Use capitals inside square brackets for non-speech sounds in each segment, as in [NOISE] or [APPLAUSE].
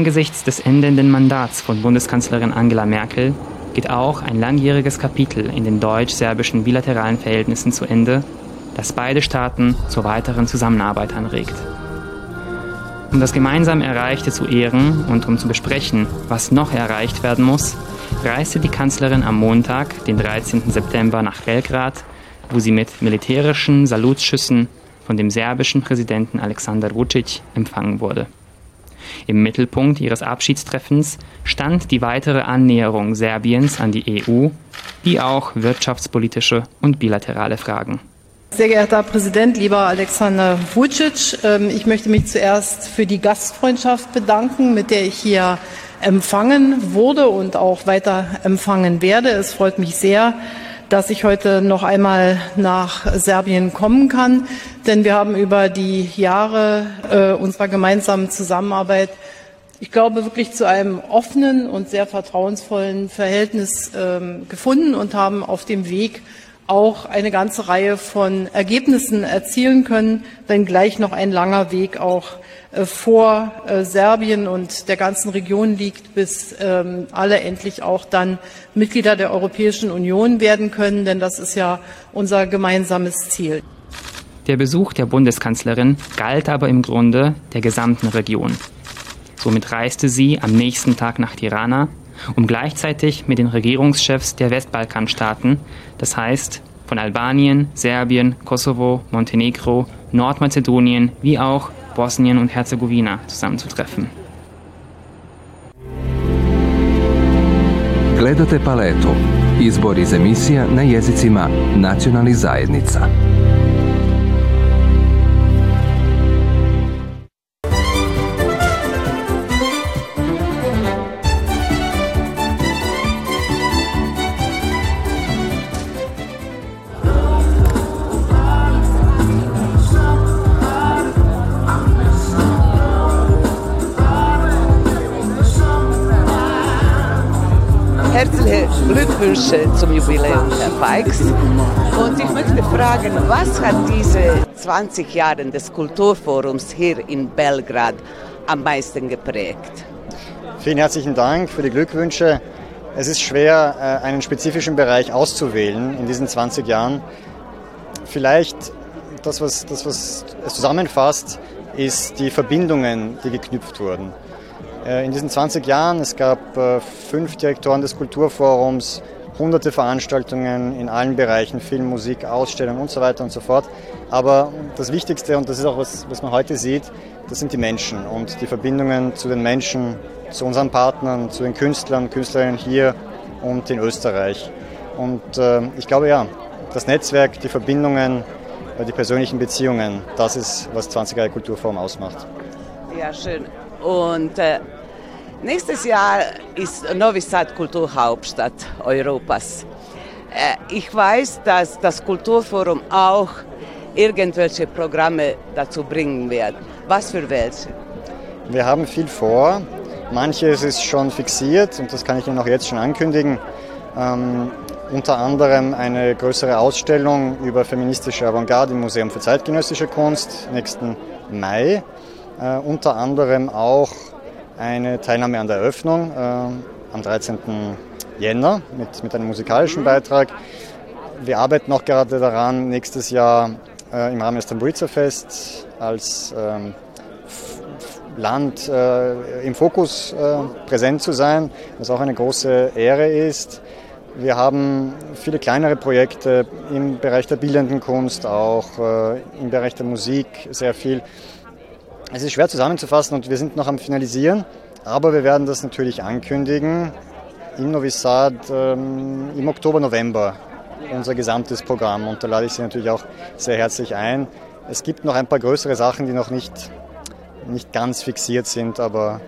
Angesichts des endenden Mandats von Bundeskanzlerin Angela Merkel geht auch ein langjähriges Kapitel in den deutsch-serbischen bilateralen Verhältnissen zu Ende, das beide Staaten zur weiteren Zusammenarbeit anregt. Um das gemeinsam Erreichte zu ehren und um zu besprechen, was noch erreicht werden muss, reiste die Kanzlerin am Montag, den 13. September, nach Belgrad, wo sie mit militärischen Salutschüssen von dem serbischen Präsidenten Alexander Vucic empfangen wurde. Im Mittelpunkt ihres Abschiedstreffens stand die weitere Annäherung Serbiens an die EU, wie auch wirtschaftspolitische und bilaterale Fragen. Sehr geehrter Herr Präsident, lieber Alexander Vucic, ähm, ich möchte mich zuerst für die Gastfreundschaft bedanken, mit der ich hier empfangen wurde und auch weiter empfangen werde. Es freut mich sehr, dass ich heute noch einmal nach Serbien kommen kann. Denn wir haben über die Jahre äh, unserer gemeinsamen Zusammenarbeit, ich glaube, wirklich zu einem offenen und sehr vertrauensvollen Verhältnis ähm, gefunden und haben auf dem Weg auch eine ganze Reihe von Ergebnissen erzielen können, wenngleich noch ein langer Weg auch vor äh, Serbien und der ganzen Region liegt, bis ähm, alle endlich auch dann Mitglieder der Europäischen Union werden können, denn das ist ja unser gemeinsames Ziel. Der Besuch der Bundeskanzlerin galt aber im Grunde der gesamten Region. Somit reiste sie am nächsten Tag nach Tirana, um gleichzeitig mit den Regierungschefs der Westbalkanstaaten, das heißt von Albanien, Serbien, Kosovo, Montenegro, Nordmazedonien wie auch Bosnien und Herzegowina zusammenzutreffen. Gledate paletu. Izbor iz emisija na jezicima nacionalnih zajednica. Glückwünsche zum Jubiläum, Herr Feix. Und ich möchte fragen, was hat diese 20 Jahre des Kulturforums hier in Belgrad am meisten geprägt? Vielen herzlichen Dank für die Glückwünsche. Es ist schwer, äh, einen spezifischen Bereich auszuwählen in diesen 20 Jahren. Vielleicht das, was, das, was es zusammenfasst, ist die Verbindungen, die geknüpft wurden. Äh, in diesen 20 Jahren, es gab äh, fünf Direktoren des Kulturforums, hunderte Veranstaltungen in allen Bereichen, Film, Musik, Ausstellungen und so weiter und so fort. Aber das Wichtigste, und das ist auch was, was man heute sieht, das sind die Menschen und die Verbindungen zu den Menschen, zu unseren Partnern, zu den Künstlern, Künstlerinnen hier und in Österreich. Und äh, ich glaube ja, das Netzwerk, die Verbindungen, äh, die persönlichen Beziehungen, das ist, was 20 Jahre Kulturform ausmacht. Ja, schön. Und äh, nächstes Jahr ist Novi Sad Kulturhauptstadt Europas. Äh, ich weiß, dass das Kulturforum auch irgendwelche Programme dazu bringen wird. Was für welche? Wir haben viel vor. Manches ist schon fixiert und das kann ich Ihnen auch jetzt schon ankündigen. Ähm, unter anderem eine größere Ausstellung über feministische Avantgarde im Museum für zeitgenössische Kunst nächsten Mai. Äh, unter anderem auch eine Teilnahme an der Eröffnung äh, am 13. Jänner mit, mit einem musikalischen Beitrag. Wir arbeiten auch gerade daran, nächstes Jahr äh, im Rahmen des Tamburiza Fest als ähm, Land äh, im Fokus äh, präsent zu sein, was auch eine große Ehre ist. Wir haben viele kleinere Projekte im Bereich der bildenden Kunst, auch äh, im Bereich der Musik sehr viel. Es ist schwer zusammenzufassen und wir sind noch am Finalisieren, aber wir werden das natürlich ankündigen im Novi Sad ähm, im Oktober, November, unser gesamtes Programm. Und da lade ich Sie natürlich auch sehr herzlich ein. Es gibt noch ein paar größere Sachen, die noch nicht, nicht ganz fixiert sind, aber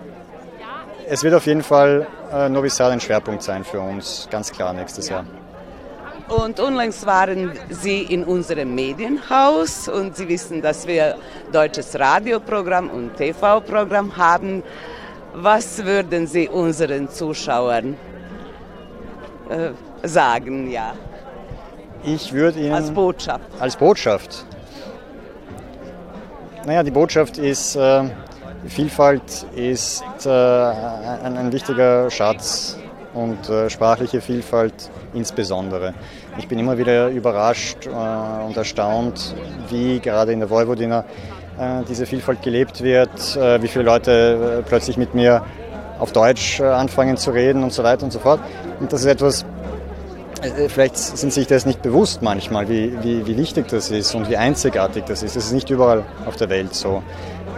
es wird auf jeden Fall äh, Novi Sad ein Schwerpunkt sein für uns, ganz klar nächstes Jahr. Und unlängst waren Sie in unserem Medienhaus und Sie wissen, dass wir deutsches Radioprogramm und TV-Programm haben. Was würden Sie unseren Zuschauern äh, sagen, ja? Ich würde Ihnen. Als Botschaft. Als Botschaft. Naja, die Botschaft ist, äh, Vielfalt ist äh, ein, ein, wichtiger Schatz und äh, sprachliche Vielfalt insbesondere. Ich bin immer wieder überrascht äh, und erstaunt, wie gerade in der Vojvodina äh, diese Vielfalt gelebt wird, wie viele Leute plötzlich mit mir auf Deutsch anfangen zu reden und so weiter und so fort. Und das ist etwas, vielleicht sind sich das nicht bewusst manchmal, wie, wie, wie wichtig das ist und wie einzigartig das ist. Das ist nicht überall auf der Welt so.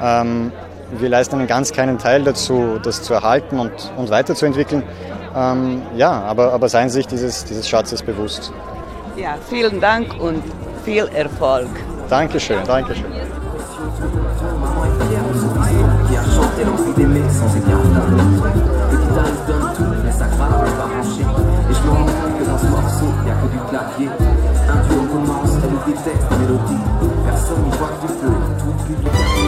Ähm, wir leisten einen ganz kleinen Teil dazu, das zu erhalten und, und weiterzuentwickeln. Ähm, ja, aber, aber seien Sie sich dieses, dieses Schatzes bewusst. Ja, vielen Dank und viel Erfolg. Dankeschön, Dankeschön. Un duo commence, elle déteste la mélodie. Personne n'y voit du feu, tout public.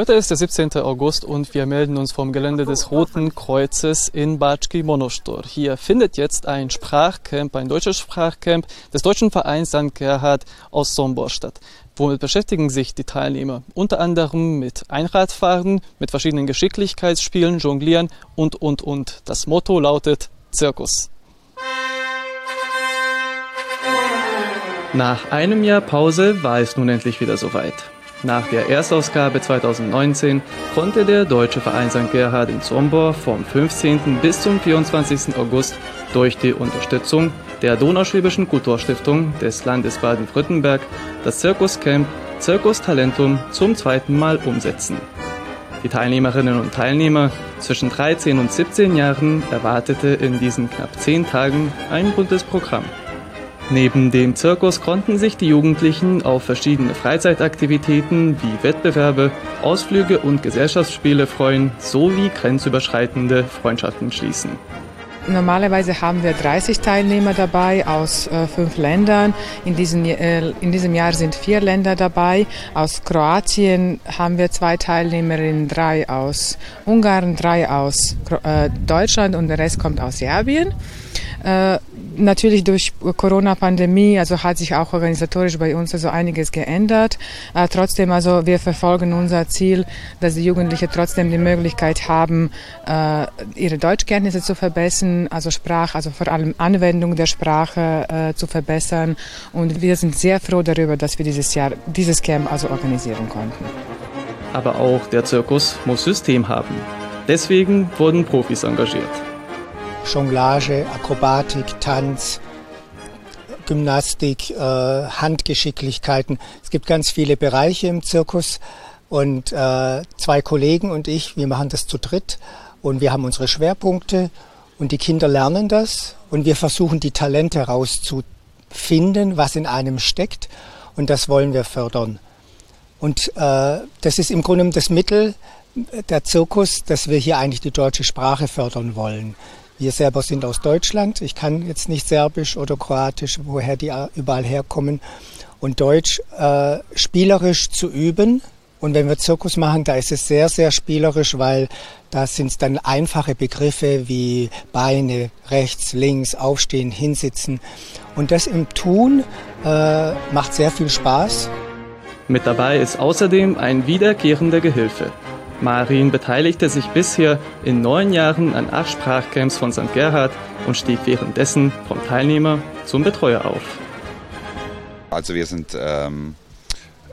Heute ist der 17. August und wir melden uns vom Gelände des Roten Kreuzes in Batschki Monostor. Hier findet jetzt ein Sprachcamp, ein deutsches Sprachcamp des deutschen Vereins St. Gerhard aus Sombor statt. Womit beschäftigen sich die Teilnehmer? Unter anderem mit Einradfahren, mit verschiedenen Geschicklichkeitsspielen, Jonglieren und, und, und. Das Motto lautet Zirkus. Nach einem Jahr Pause war es nun endlich wieder soweit. Nach der Erstausgabe 2019 konnte der Deutsche Verein St. Gerhard in Sombor vom 15. bis zum 24. August durch die Unterstützung der Donauschwäbischen Kulturstiftung des Landes Baden-Württemberg das Zirkuscamp Circus Talentum zum zweiten Mal umsetzen. Die Teilnehmerinnen und Teilnehmer zwischen 13 und 17 Jahren erwartete in diesen knapp 10 Tagen ein buntes Programm. Neben dem Zirkus konnten sich die Jugendlichen auf verschiedene Freizeitaktivitäten wie Wettbewerbe, Ausflüge und Gesellschaftsspiele freuen, sowie grenzüberschreitende Freundschaften schließen. Normalerweise haben wir 30 Teilnehmer dabei aus äh, fünf Ländern. In, diesen, äh, in diesem Jahr sind vier Länder dabei. Aus Kroatien haben wir zwei Teilnehmerinnen, drei aus Ungarn, drei aus äh, Deutschland und der Rest kommt aus Serbien. Natürlich durch Corona-Pandemie, also hat sich auch organisatorisch bei uns also einiges geändert. Äh, trotzdem, also wir verfolgen unser Ziel, dass die Jugendlichen trotzdem die Möglichkeit haben, äh, ihre Deutschkenntnisse zu verbessern, also Sprache, also vor allem Anwendung der Sprache äh, zu verbessern. Und wir sind sehr froh darüber, dass wir dieses Jahr dieses Camp also organisieren konnten. Aber auch der Zirkus muss System haben. Deswegen wurden Profis engagiert. Jonglage, Akrobatik, Tanz, Gymnastik, äh, Handgeschicklichkeiten. Es gibt ganz viele Bereiche im Zirkus und äh, zwei Kollegen und ich, wir machen das zu dritt und wir haben unsere Schwerpunkte und die Kinder lernen das und wir versuchen die Talente herauszufinden, was in einem steckt und das wollen wir fördern. Und äh, das ist im Grunde das Mittel der Zirkus, dass wir hier eigentlich die deutsche Sprache fördern wollen. Wir selber sind aus Deutschland. Ich kann jetzt nicht Serbisch oder Kroatisch, woher die überall herkommen. Und Deutsch äh, spielerisch zu üben. Und wenn wir Zirkus machen, da ist es sehr, sehr spielerisch, weil da sind dann einfache Begriffe wie Beine, rechts, links, aufstehen, hinsitzen. Und das im Tun äh, macht sehr viel Spaß. Mit dabei ist außerdem ein wiederkehrender Gehilfe. Marin beteiligte sich bisher in neun Jahren an acht Sprachcamps von St. Gerhard und stieg währenddessen vom Teilnehmer zum Betreuer auf. Also wir sind ähm,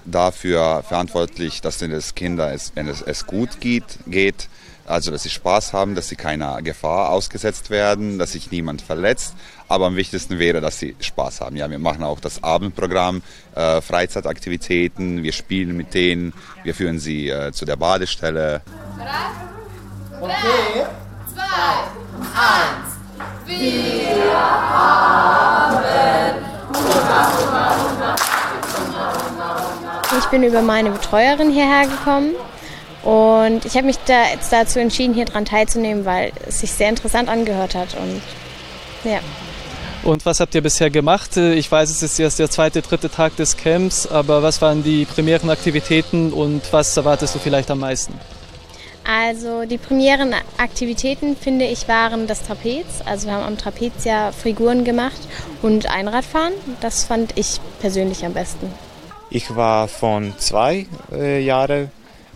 dafür verantwortlich, dass den Kinder, es, wenn es, es gut geht, geht, also dass sie Spaß haben, dass sie keiner Gefahr ausgesetzt werden, dass sich niemand verletzt. Aber am wichtigsten wäre, dass sie Spaß haben. Ja, wir machen auch das Abendprogramm, äh, Freizeitaktivitäten, wir spielen mit denen, wir führen sie äh, zu der Badestelle. Okay. Zwei, eins. Wir haben Ich bin über meine Betreuerin hierher gekommen und ich habe mich da jetzt dazu entschieden, hier dran teilzunehmen, weil es sich sehr interessant angehört hat und ja. Und was habt ihr bisher gemacht? Ich weiß, es ist erst der zweite, dritte Tag des Camps, aber was waren die primären Aktivitäten und was erwartest du vielleicht am meisten? Also die primären Aktivitäten, finde ich, waren das Trapez. Also wir haben am Trapez ja Figuren gemacht und Einradfahren. Das fand ich persönlich am besten. Ich war von zwei äh, Jahren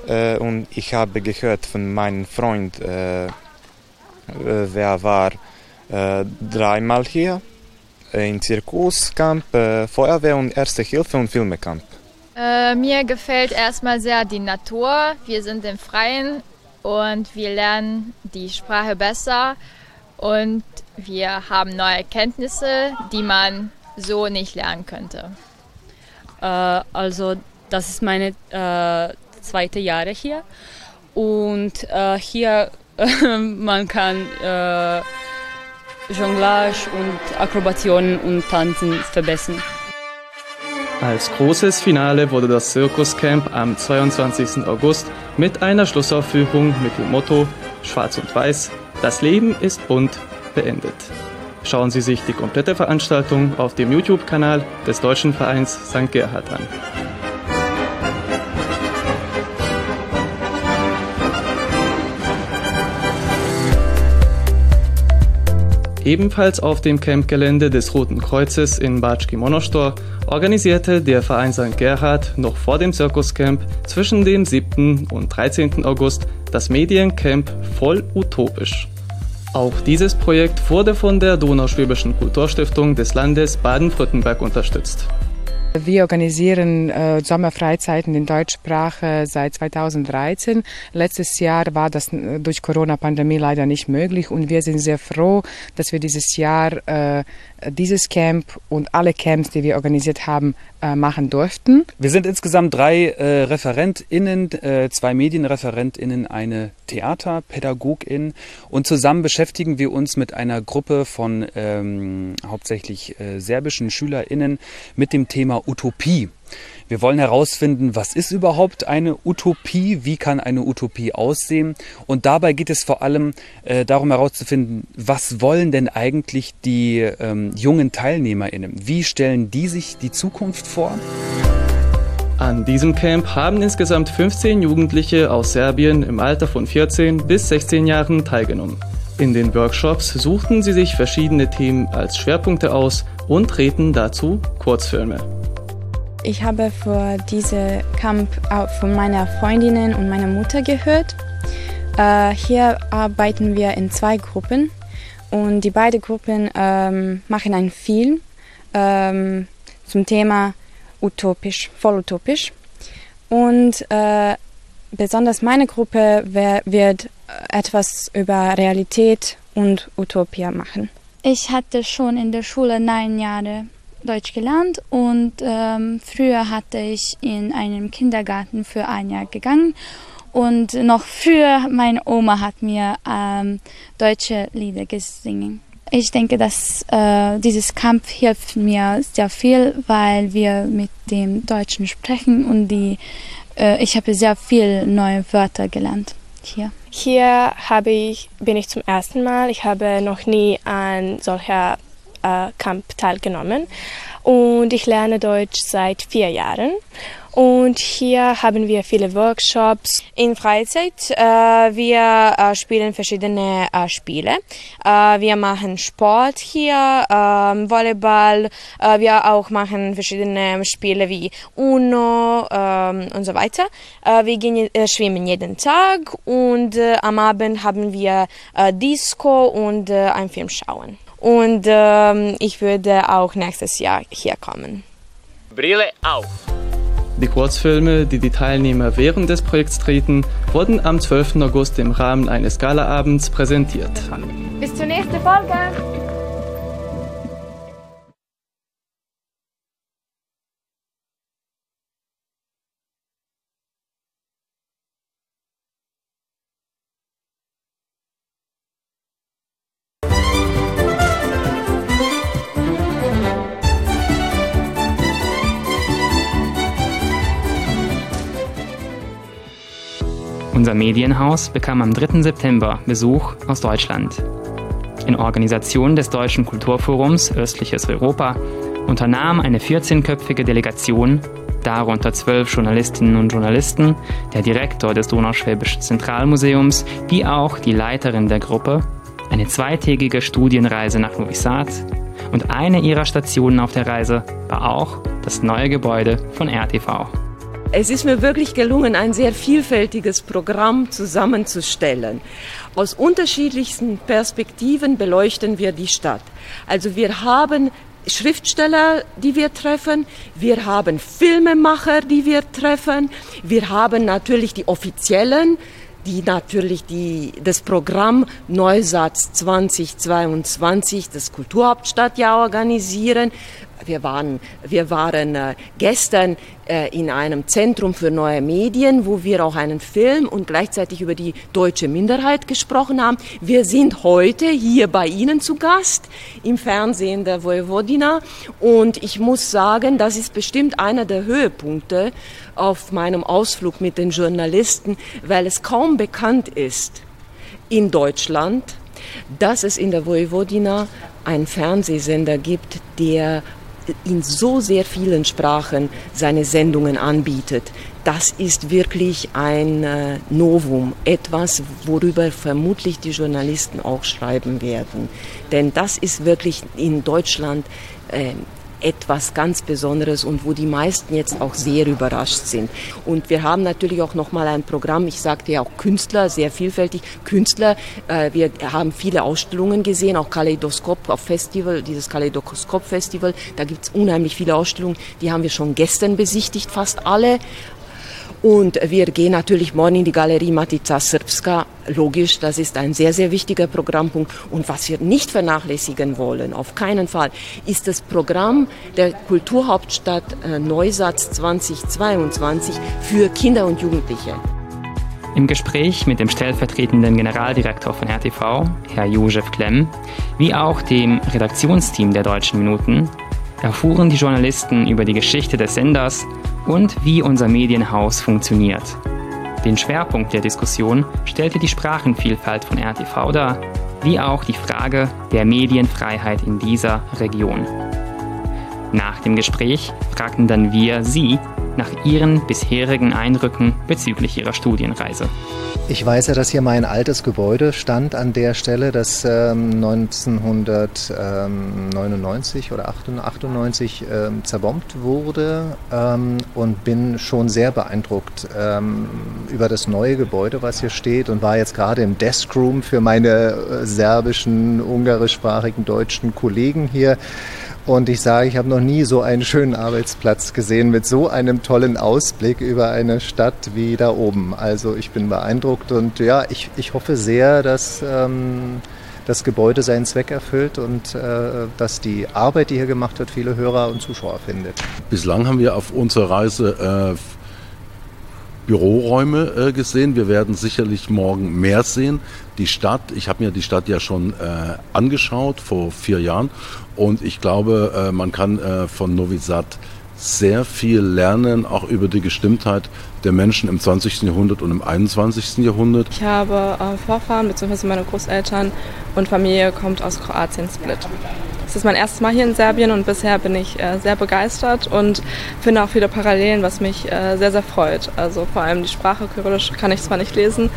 äh, und ich habe gehört von meinem Freund, äh, äh wer war äh, dreimal hier in Zirkuscamp, äh, Feuerwehr und Erste Hilfe und Filmecamp. Äh, mir gefällt erstmal sehr die Natur. Wir sind im Freien und wir lernen die Sprache besser und wir haben neue Kenntnisse, die man so nicht lernen könnte. Äh, also das ist meine äh, zweite Jahre hier und äh, hier [LAUGHS] man kann äh, Jonglage und Akrobationen und Tanzen verbessern. Als großes Finale wurde das Zirkuscamp am 22. August mit einer Schlussaufführung mit dem Motto Schwarz und Weiß, das Leben ist bunt beendet. Schauen Sie sich die komplette Veranstaltung auf dem YouTube-Kanal des Deutschen Vereins St. Gerhard an. Ebenfalls auf dem Campgelände des Roten Kreuzes in Batschki Monostor organisierte der Verein St. Gerhard noch vor dem Zirkuscamp zwischen dem 7. und 13. August das Mediencamp Voll Utopisch. Auch dieses Projekt wurde von der Donauschwäbischen Kulturstiftung des Landes Baden-Württemberg unterstützt. Wir organisieren äh, Sommerfreizeiten in Deutschsprache seit 2013. Letztes Jahr war das äh, durch Corona-Pandemie leider nicht möglich und wir sind sehr froh, dass wir dieses Jahr äh, dieses Camp und alle Camps, die wir organisiert haben, äh, machen durften. Wir sind insgesamt drei äh, ReferentInnen, äh, zwei MedienreferentInnen, eine Theaterpädagogin und zusammen beschäftigen wir uns mit einer Gruppe von ähm, hauptsächlich serbischen SchülerInnen mit dem Thema Utopie. Wir wollen herausfinden, was ist überhaupt eine Utopie, wie kann eine Utopie aussehen und dabei geht es vor allem äh, darum herauszufinden, was wollen denn eigentlich die ähm, jungen TeilnehmerInnen, wie stellen die sich die Zukunft vor? An diesem Camp haben insgesamt 15 Jugendliche aus Serbien im Alter von 14 bis 16 Jahren teilgenommen. In den Workshops suchten sie sich verschiedene Themen als Schwerpunkte aus und treten dazu Kurzfilme. Ich habe vor diesem Camp auch von meiner Freundinnen und meiner Mutter gehört. Äh, hier arbeiten wir in zwei Gruppen und die beiden Gruppen ähm, machen einen Film ähm, zum Thema utopisch, voll utopisch. Und äh, besonders meine Gruppe wird etwas über Realität und Utopia machen. Ich hatte schon in der Schule neun Jahre Deutsch gelernt und ähm, früher hatte ich in einem Kindergarten für ein Jahr gegangen und noch früher meine Oma hat mir ähm, deutsche Lieder gesungen. Ich denke, dass äh, dieses Kampf hilft mir sehr viel, weil wir mit dem Deutschen sprechen und die, äh, ich habe sehr viel neue Wörter gelernt hier. Hier habe ich, bin ich zum ersten Mal. Ich habe noch nie an solcher äh, Camp teilgenommen und ich lerne Deutsch seit vier Jahren. Und hier haben wir viele Workshops. In Freizeit, äh, wir äh, spielen verschiedene äh, Spiele. Äh, wir machen Sport hier, ähm, Volleyball. Äh, wir auch machen verschiedene Spiele wie Uno ähm, und so weiter. Äh, wir gehen schwimmen jeden Tag und am Abend haben wir Disco und einen Film schauen. Und ähm, ich würde auch nächstes Jahr hier kommen. Brille auf! Die Kurzfilme, die die Teilnehmer während des Projekts treten, wurden am 12. August im Rahmen eines Galaabends präsentiert. Bis zur nächsten Folge! Unser Medienhaus bekam am 3. September Besuch aus Deutschland. in Organisation des Deutschen Kulturforums Östliches Europa, unternahm eine 14-köpfige Delegation, darunter zwölf Journalistinnen und Journalisten, der Direktor des Donauschwäbischen Zentralmuseums, wie auch die Leiterin der Gruppe, eine zweitägige Studienreise nach Novi Sad und eine ihrer Stationen auf der Reise war auch das neue Gebäude von RTV. Es ist mir wirklich gelungen, ein sehr vielfältiges Programm zusammenzustellen. Aus unterschiedlichsten Perspektiven beleuchten wir die Stadt. Also wir haben Schriftsteller, die wir treffen, wir haben Filmemacher, die wir treffen, wir haben natürlich die offiziellen, die natürlich die, das Programm Neusatz 2022, das Kulturhauptstadtjahr organisieren. Wir waren, wir waren äh, gestern äh, in einem Zentrum für neue Medien, wo wir auch einen Film und gleichzeitig über die deutsche Minderheit gesprochen haben. Wir sind heute hier bei Ihnen zu Gast im Fernsehen der Vojvodina und ich muss sagen, das ist bestimmt einer der Höhepunkte auf meinem Ausflug mit den Journalisten, weil es kaum bekannt ist in Deutschland, dass es in der Vojvodina einen Fernsehsender gibt, der in so sehr vielen Sprachen seine Sendungen anbietet. Das ist wirklich ein äh, Novum, etwas, worüber vermutlich die Journalisten auch schreiben werden. Denn das ist wirklich in Deutschland äh, etwas ganz Besonderes und wo die meisten jetzt auch sehr überrascht sind. Und wir haben natürlich auch nochmal ein Programm, ich sagte ja auch Künstler, sehr vielfältig. Künstler, äh, wir haben viele Ausstellungen gesehen, auch Kaleidoskop Festival, dieses Kaleidoskop Festival, da gibt es unheimlich viele Ausstellungen, die haben wir schon gestern besichtigt, fast alle. Und wir gehen natürlich morgen in die Galerie Matica Srpska. Logisch, das ist ein sehr, sehr wichtiger Programmpunkt. Und was wir nicht vernachlässigen wollen, auf keinen Fall, ist das Programm der Kulturhauptstadt äh, Neusatz 2022 für Kinder und Jugendliche. Im Gespräch mit dem stellvertretenden Generaldirektor von RTV, Herr Josef Klemm, wie auch dem Redaktionsteam der Deutschen Minuten, erfuhren die Journalisten über die Geschichte des Senders und wie unser Medienhaus funktioniert. Den Schwerpunkt der Diskussion stellte die Sprachenvielfalt von RTV dar, wie auch die Frage der Medienfreiheit in dieser Region. Nach dem Gespräch fragten dann wir Sie nach Ihren bisherigen Eindrücken bezüglich Ihrer Studienreise. Ich weiß ja, dass hier mal ein altes Gebäude stand an der Stelle, das ähm, 1999 oder 98 ähm, zerbombt wurde ähm, und bin schon sehr beeindruckt ähm, über das neue Gebäude, was hier steht und war jetzt gerade im Deskroom für meine äh, serbischen, ungarischsprachigen, deutschen Kollegen hier und ich sage, ich habe noch nie so einen schönen Arbeitsplatz gesehen mit so einem tollen Ausblick über eine Stadt wie da oben. Also ich bin beeindruckt und ja, ich, ich hoffe sehr, dass ähm, das Gebäude seinen Zweck erfüllt und äh, dass die Arbeit, die hier gemacht wird, viele Hörer und Zuschauer findet. Bislang haben wir auf unserer Reise äh, Büroräume äh, gesehen. Wir werden sicherlich morgen mehr sehen. Die Stadt, ich habe mir die Stadt ja schon äh, angeschaut vor vier Jahren und ich glaube, äh, man kann äh, von Novi Sad sehr viel lernen, auch über die Gestimmtheit der Menschen im 20. Jahrhundert und im 21. Jahrhundert. Ich habe äh, Vorfahren bzw. meine Großeltern und Familie kommt aus Kroatien, Split. Es ist mein erstes Mal hier in Serbien und bisher bin ich äh, sehr begeistert und finde auch viele Parallelen, was mich äh, sehr, sehr freut. Also vor allem die Sprache Kyrillisch kann ich zwar nicht lesen,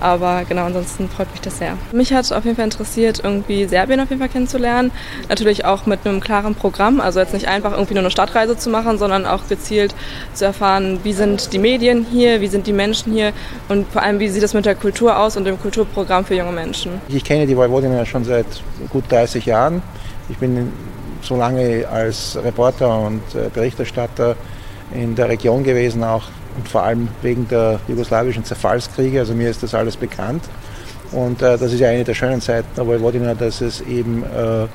aber genau, ansonsten freut mich das sehr. Mich hat auf jeden Fall interessiert, irgendwie Serbien auf jeden Fall kennenzulernen. Natürlich auch mit einem klaren Programm, also jetzt nicht einfach irgendwie nur eine Stadtreise zu machen, sondern auch gezielt zu erfahren, wie sind die Medien hier, wie sind die Menschen hier und vor allem, wie sieht es mit der Kultur aus und dem Kulturprogramm für junge Menschen. Ich kenne die Vojvodina schon seit gut 30 Jahren. Ich bin so lange als Reporter und äh, Berichterstatter in der Region gewesen, auch und vor allem wegen der jugoslawischen Zerfallskriege. Also mir ist das alles bekannt. Und äh, das ist ja eine der schönen Seiten der Vojvodina, dass es eben äh,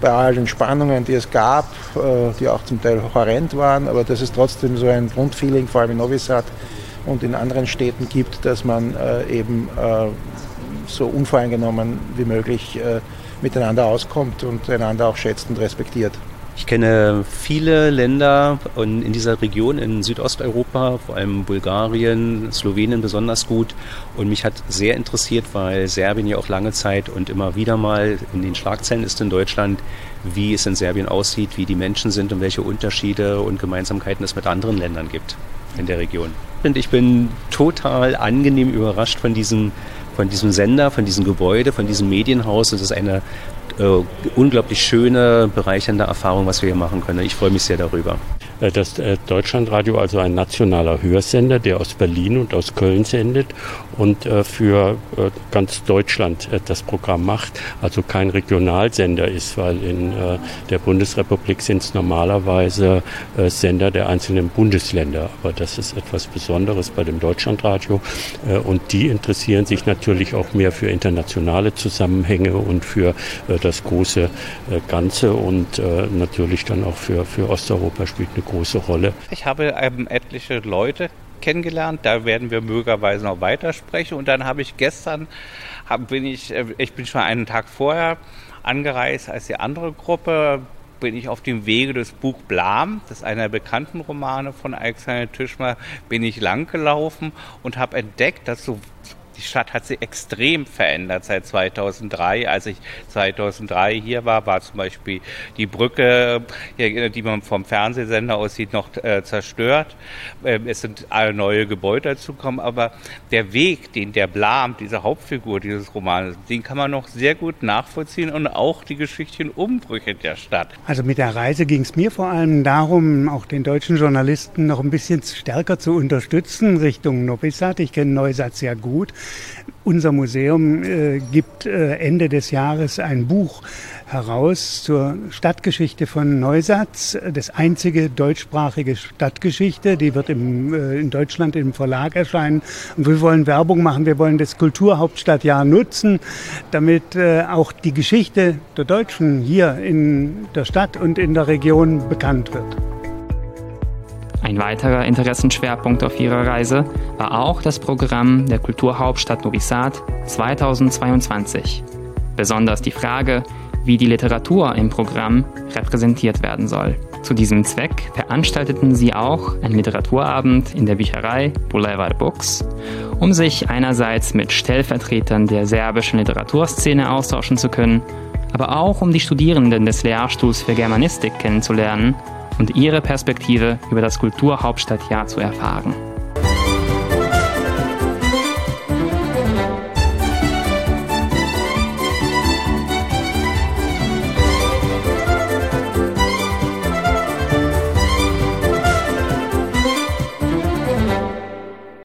bei all den Spannungen, die es gab, äh, die auch zum Teil horrend waren, aber dass es trotzdem so ein Grundfeeling, vor allem in Novi Sad und in anderen Städten gibt, dass man äh, eben äh, so unvoreingenommen wie möglich miteinander auskommt und einander auch schätzt und respektiert. Ich kenne viele Länder in dieser Region in Südosteuropa, vor allem Bulgarien, Slowenien besonders gut. Und mich hat sehr interessiert, weil Serbien ja auch lange Zeit und immer wieder mal in den Schlagzeilen ist in Deutschland, wie es in Serbien aussieht, wie die Menschen sind und welche Unterschiede und Gemeinsamkeiten es mit anderen Ländern gibt in der Region. Und ich bin total angenehm überrascht von diesem, von diesem Sender, von diesem Gebäude, von diesem Medienhaus. Es ist eine äh, unglaublich schöne, bereichernde Erfahrung, was wir hier machen können. Ich freue mich sehr darüber. Äh, das äh, Deutschlandradio also ein nationaler Hörsender, der aus Berlin und aus Köln sendet und äh, für ganz Deutschland das Programm macht, also kein Regionalsender ist, weil in der Bundesrepublik sind es normalerweise Sender der einzelnen Bundesländer. Aber das ist etwas Besonderes bei dem Deutschlandradio und die interessieren sich natürlich auch mehr für internationale Zusammenhänge und für das große Ganze und natürlich dann auch für, für Osteuropa spielt eine große Rolle. Ich habe ähm, etliche Leute kennengelernt, da werden wir möglicherweise noch weitersprechen. Und dann habe ich gestern, hab, bin ich, äh, ich bin schon einen Tag vorher angereist als die andere Gruppe, bin ich auf dem Wege des Buch Blam, das ist einer der bekannten Romane von Alexander Tischmer, bin ich langgelaufen und habe entdeckt, dass so die Stadt hat sich extrem verändert seit 2003. Als ich 2003 hier war, war zum Beispiel die Brücke, die man vom Fernsehsender aus sieht, noch äh, zerstört. Ähm, es sind neue Gebäude dazugekommen, aber der Weg, den der Blam, diese Hauptfigur dieses Romans, den kann man noch sehr gut nachvollziehen und auch die geschichtlichen Umbrüche der Stadt. Also mit der Reise ging es mir vor allem darum, auch den deutschen Journalisten noch ein bisschen stärker zu unterstützen Richtung Novi Sad. Ich kenne Neusatz sehr gut. Unser Museum äh, gibt äh, Ende des Jahres ein Buch heraus zur Stadtgeschichte von Neusatz, das einzige deutschsprachige Stadtgeschichte. Die wird im, äh, in Deutschland im Verlag erscheinen. Und wir wollen Werbung machen, wir wollen das Kulturhauptstadtjahr nutzen, damit äh, auch die Geschichte der Deutschen hier in der Stadt und in der Region bekannt wird. Ein weiterer Interessenschwerpunkt auf ihrer Reise war auch das Programm der Kulturhauptstadt Novi Sad 2022. Besonders die Frage, wie die Literatur im Programm repräsentiert werden soll. Zu diesem Zweck veranstalteten sie auch einen Literaturabend in der Bücherei Boulevard Books, um sich einerseits mit Stellvertretern der serbischen Literaturszene austauschen zu können, aber auch um die Studierenden des Lehrstuhls für Germanistik kennenzulernen und ihre Perspektive über das Kulturhauptstadtjahr zu erfahren.